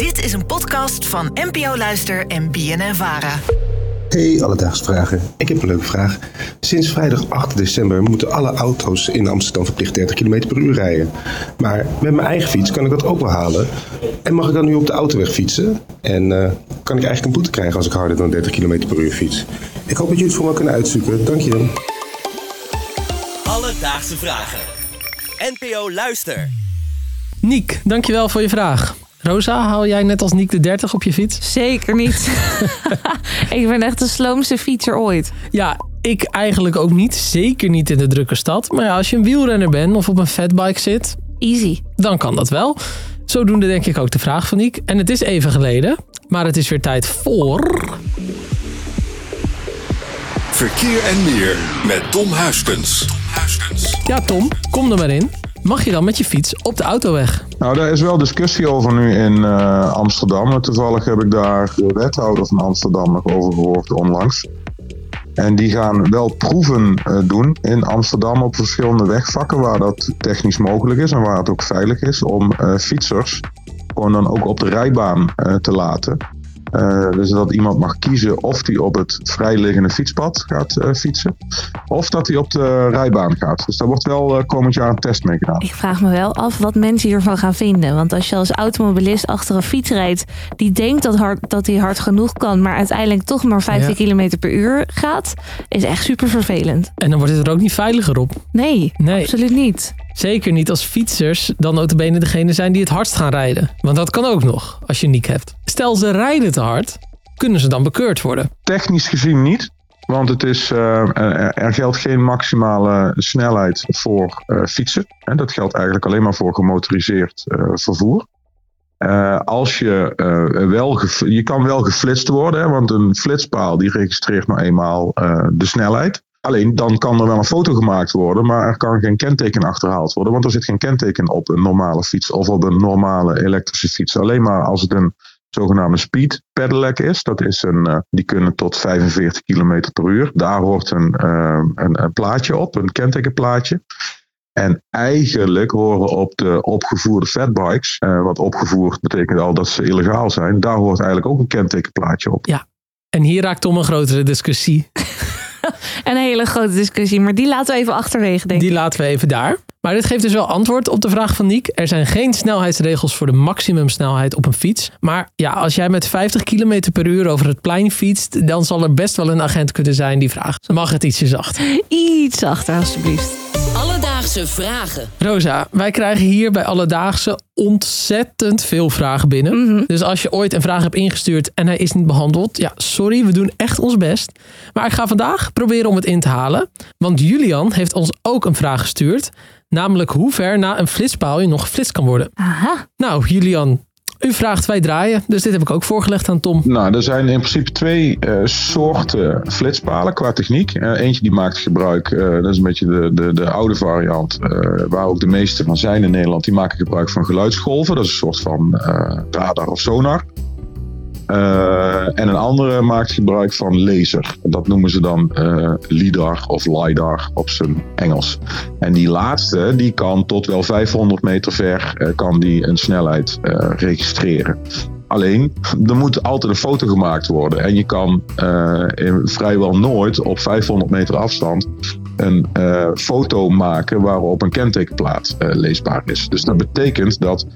Dit is een podcast van NPO Luister en BNN Vara. Hey, Alledaagse Vragen. Ik heb een leuke vraag. Sinds vrijdag 8 december moeten alle auto's in Amsterdam verplicht 30 km per uur rijden. Maar met mijn eigen fiets kan ik dat ook wel halen. En mag ik dan nu op de autoweg fietsen? En eh, kan ik eigenlijk een boete krijgen als ik harder dan 30 km per uur fiets? Ik hoop dat jullie het voor me kunnen uitzoeken. Dank je. Alledaagse Vragen. NPO Luister. Niek, dankjewel voor je vraag. Rosa, haal jij net als Niek de 30 op je fiets? Zeker niet. ik ben echt de sloomste fietser ooit. Ja, ik eigenlijk ook niet. Zeker niet in de drukke stad. Maar ja, als je een wielrenner bent of op een fatbike zit, Easy. dan kan dat wel. Zodoende denk ik ook de vraag van Niek. En het is even geleden, maar het is weer tijd voor... Verkeer en meer met Tom Huiskens. Ja, Tom, kom er maar in. Mag je dan met je fiets op de autoweg? Nou, daar is wel discussie over nu in eh, Amsterdam. Toevallig heb ik daar de wethouder van Amsterdam nog over gehoord onlangs. En die gaan wel proeven eh, doen in Amsterdam op verschillende wegvakken waar dat technisch mogelijk is en waar het ook veilig is om eh, fietsers gewoon dan ook op de rijbaan te laten. Eh, dus dat iemand mag kiezen of hij op het vrijliggende fietspad gaat eh, fietsen, of dat hij op de rijbaan gaat. Dus daar wordt wel eh, komend jaar een test mee gedaan. Ik vraag me wel af wat mensen hiervan gaan vinden. Want als je als automobilist achter een fiets rijdt... die denkt dat, hard, dat hij hard genoeg kan... maar uiteindelijk toch maar 15 Ja. km per uur gaat... is echt super vervelend. En dan wordt het er ook niet veiliger op. Nee, Nee. absoluut niet. Zeker niet als fietsers dan notabene degene zijn die het hardst gaan rijden. Want dat kan ook nog, als je Niek hebt. Stel ze rijden te hard, kunnen ze dan bekeurd worden? Technisch gezien niet. Want het is, eh, er, er geldt geen maximale snelheid voor eh, fietsen. En dat geldt eigenlijk alleen maar voor gemotoriseerd eh, vervoer. Eh, als je, eh, wel je kan wel geflitst worden, hè, want een flitspaal die registreert nou eenmaal eh, de snelheid. Alleen dan kan er wel een foto gemaakt worden, maar er kan geen kenteken achterhaald worden, want er zit geen kenteken op een normale fiets of op een normale elektrische fiets. Alleen maar als het een zogenaamde speed pedelec is. Dat is een, eh, die kunnen tot 45 km per uur. Daar hoort een, eh, een, een plaatje op, een kentekenplaatje. En eigenlijk horen op de opgevoerde fatbikes, eh, wat opgevoerd betekent al dat ze illegaal zijn, daar hoort eigenlijk ook een kentekenplaatje op. En hier raakt Tom een grotere discussie. Een hele grote discussie, maar die laten we even achterwege, denk ik. Die laten we even daar. Maar dit geeft dus wel antwoord op de vraag van Niek. Er zijn geen snelheidsregels voor de maximumsnelheid op een fiets. Maar ja, als jij met 50 km per uur over het plein fietst, dan zal er best wel een agent kunnen zijn die vraagt: mag het ietsje zachter? Iets achter, alstublieft. Alledaagse Vragen. Rosa, wij krijgen hier bij Alledaagse ontzettend veel vragen binnen. Dus als je ooit een vraag hebt ingestuurd en hij is niet behandeld, ja, sorry, we doen echt ons best. Maar ik ga vandaag proberen om het in te halen. Want Julian heeft ons ook een vraag gestuurd. Namelijk hoe ver na een flitspaal je nog geflitst kan worden. Aha. Nou, Julian, u vraagt, wij draaien. Dus dit heb ik ook voorgelegd aan Tom. Nou, er zijn in principe twee eh, soorten flitspalen qua techniek. Eh, eentje die maakt gebruik, eh, dat is een beetje de, de, de oude variant, waar ook de meeste van zijn in Nederland. Die maken gebruik van geluidsgolven. Dat is een soort van radar of sonar. Eh, en een andere maakt gebruik van laser. Dat noemen ze dan eh, LIDAR of LiDAR op zijn Engels. En die laatste, die kan tot wel 500 meter ver eh, kan die een snelheid registreren. Alleen, er moet altijd een foto gemaakt worden. En je kan vrijwel nooit op 500 meter afstand een foto maken waarop een kentekenplaat eh, leesbaar is. Dus dat betekent dat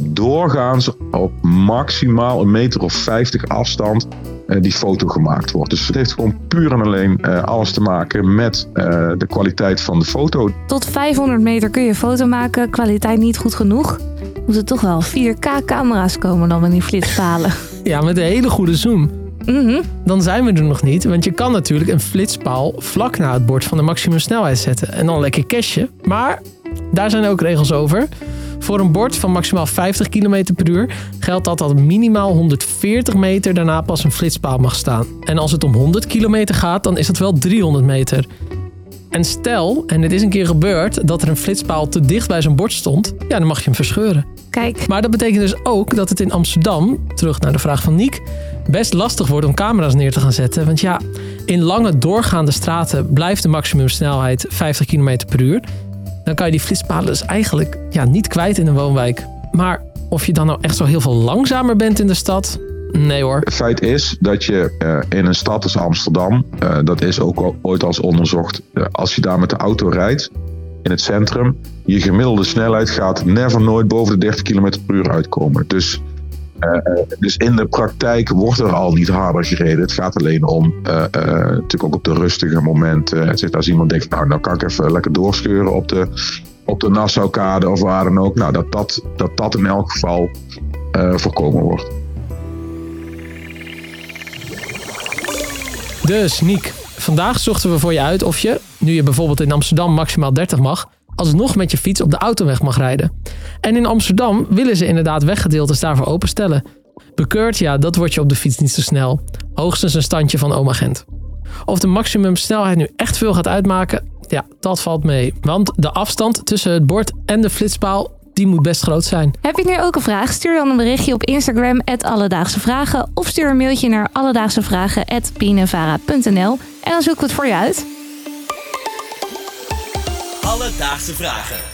doorgaans op maximaal een meter of 50 afstand eh, die foto gemaakt wordt. Dus het heeft gewoon puur en alleen eh, alles te maken met eh, de kwaliteit van de foto. Tot 500 meter kun je foto maken. Kwaliteit niet goed genoeg. Moeten toch wel 4K camera's komen dan met die flitspalen. Ja, met een hele goede zoom. Mhm. Dan zijn we er nog niet. Want je kan natuurlijk een flitspaal vlak na het bord van de maximumsnelheid zetten. En dan lekker cashen. Maar daar zijn ook regels over. Voor een bord van maximaal 50 km per uur geldt dat dat minimaal 140 meter daarna pas een flitspaal mag staan. En als het om 100 kilometer gaat, dan is dat wel 300 meter. En stel, en het is een keer gebeurd, dat er een flitspaal te dicht bij zijn bord stond, ja, dan mag je hem verscheuren. Kijk, Maar dat betekent dus ook dat het in Amsterdam, terug naar de vraag van Niek, best lastig wordt om camera's neer te gaan zetten. Want ja, in lange doorgaande straten blijft de maximumsnelheid 50 km per uur. Dan kan je die flitspalen dus eigenlijk ja, niet kwijt in een woonwijk. Maar of je dan nou echt zo heel veel langzamer bent in de stad? Nee hoor. Het feit is dat je uh, in een stad als Amsterdam, uh, dat is ook al, ooit als onderzocht, uh, als je daar met de auto rijdt in het centrum, je gemiddelde snelheid gaat never nooit boven de 30 km per uur uitkomen. Dus, dus in de praktijk wordt er al niet harder gereden. Het gaat alleen om, natuurlijk ook op de rustige momenten. als iemand denkt, nou, nou kan ik even lekker doorscheuren op de, op de Nassaukade of waar dan ook. Nou, dat dat, dat, dat in elk geval voorkomen wordt. Dus Niek, vandaag zochten we voor je uit of je, nu je bijvoorbeeld in Amsterdam maximaal 30 mag, alsnog met je fiets op de autoweg mag rijden. En in Amsterdam willen ze inderdaad weggedeeltes daarvoor openstellen. Bekeurd, ja, dat wordt je op de fiets niet zo snel. Hoogstens een standje van oma Gent. Of de maximumsnelheid nu echt veel gaat uitmaken, ja, dat valt mee. Want de afstand tussen het bord en de flitspaal die moet best groot zijn. Heb je nu ook een vraag? Stuur dan een berichtje op Instagram, Alledaagse Vragen. Of stuur een mailtje naar alledaagsevragen.pnvara.nl en dan zoeken we het voor je uit. Alledaagse Vragen.